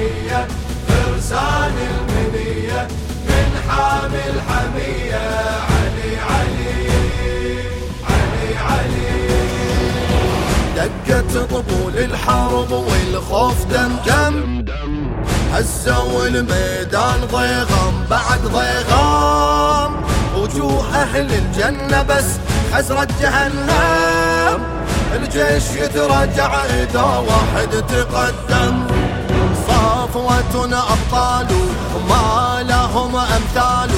الحمية فرسان المنية من حامي الحمية علي علي علي علي. دقت طبول الحرب والخوف دم دم هزوا الميدان ضيغم بعد ضيغم وجوه أهل الجنة بس حسرة جهنم. الجيش يتراجع إذا واحد تقدم. صفوة أبطال ما لهم أمثال.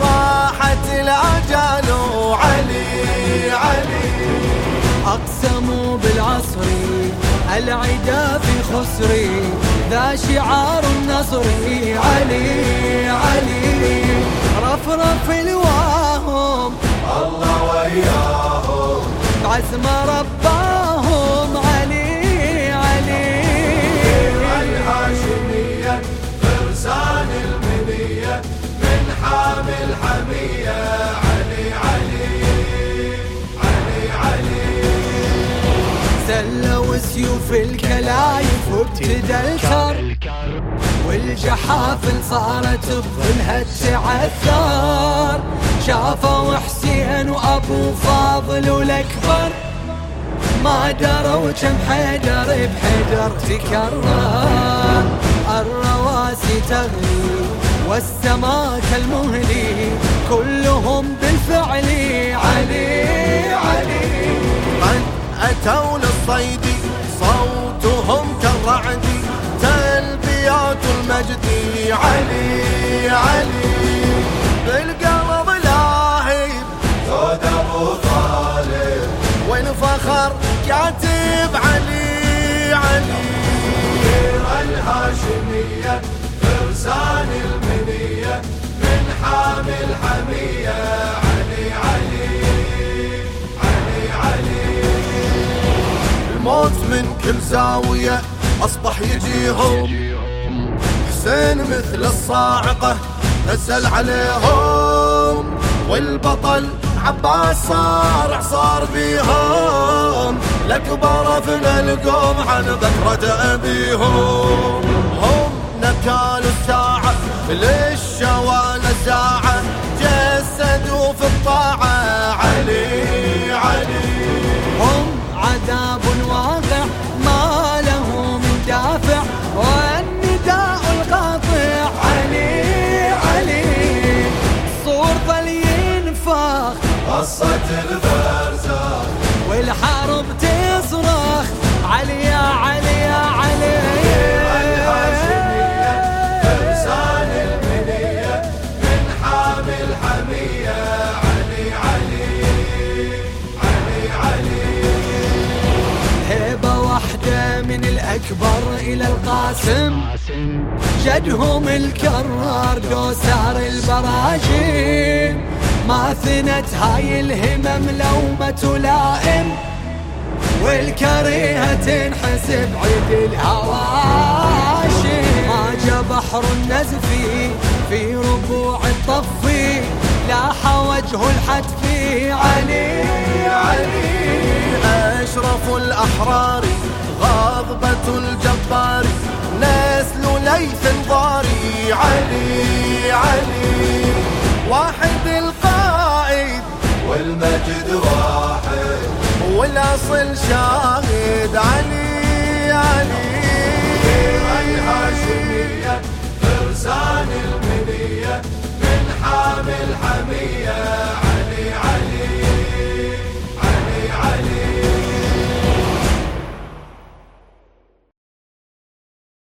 صاحت الأجال علي علي. أقسموا بالعصر العدا في خسري. ذا شعار النصر علي علي. رفرف الواهم الله وياهم عزم رباهم سلوا سيوف الكلايف وابتدى الكر والجحافل صارت بظلها تعثر شافوا حسين وابو فاضل والأكبر. ما دروا كم حيدر بحيدر تكرر الرواسي تغلي والسماك المهلي كلهم بالفعل علي. علي قد أتوا للصيد؟ صوتهم كالرعد تلبيات المجد. علي علي. من كل زاوية أصبح يجيهم. حسين مثل الصاعقة نزل عليهم والبطل عباس صار عصار بيهم. الأكبر في القوم عن بكرة أبيهم. هم نكالوا الساعة قصة الفرزة. والحرب تصرخ. علي يا علي يا علي الهاشمية المنية من حامل حمية علي علي علي واحدة من الأكبر إلى القاسم. جدهم الكرار دوسار البراجم ما ثنت هاي الهمم لو ما تلائم والكريهة تنحسب عيد الهواشم ما بحر النزفي في ربوع الطفي لاح وجه الحتفي علي علي. أشرف الأحرار غضبة الجبار نسل ليث ضاري علي علي. والمجد واحد. والأصل شاهد علي علي.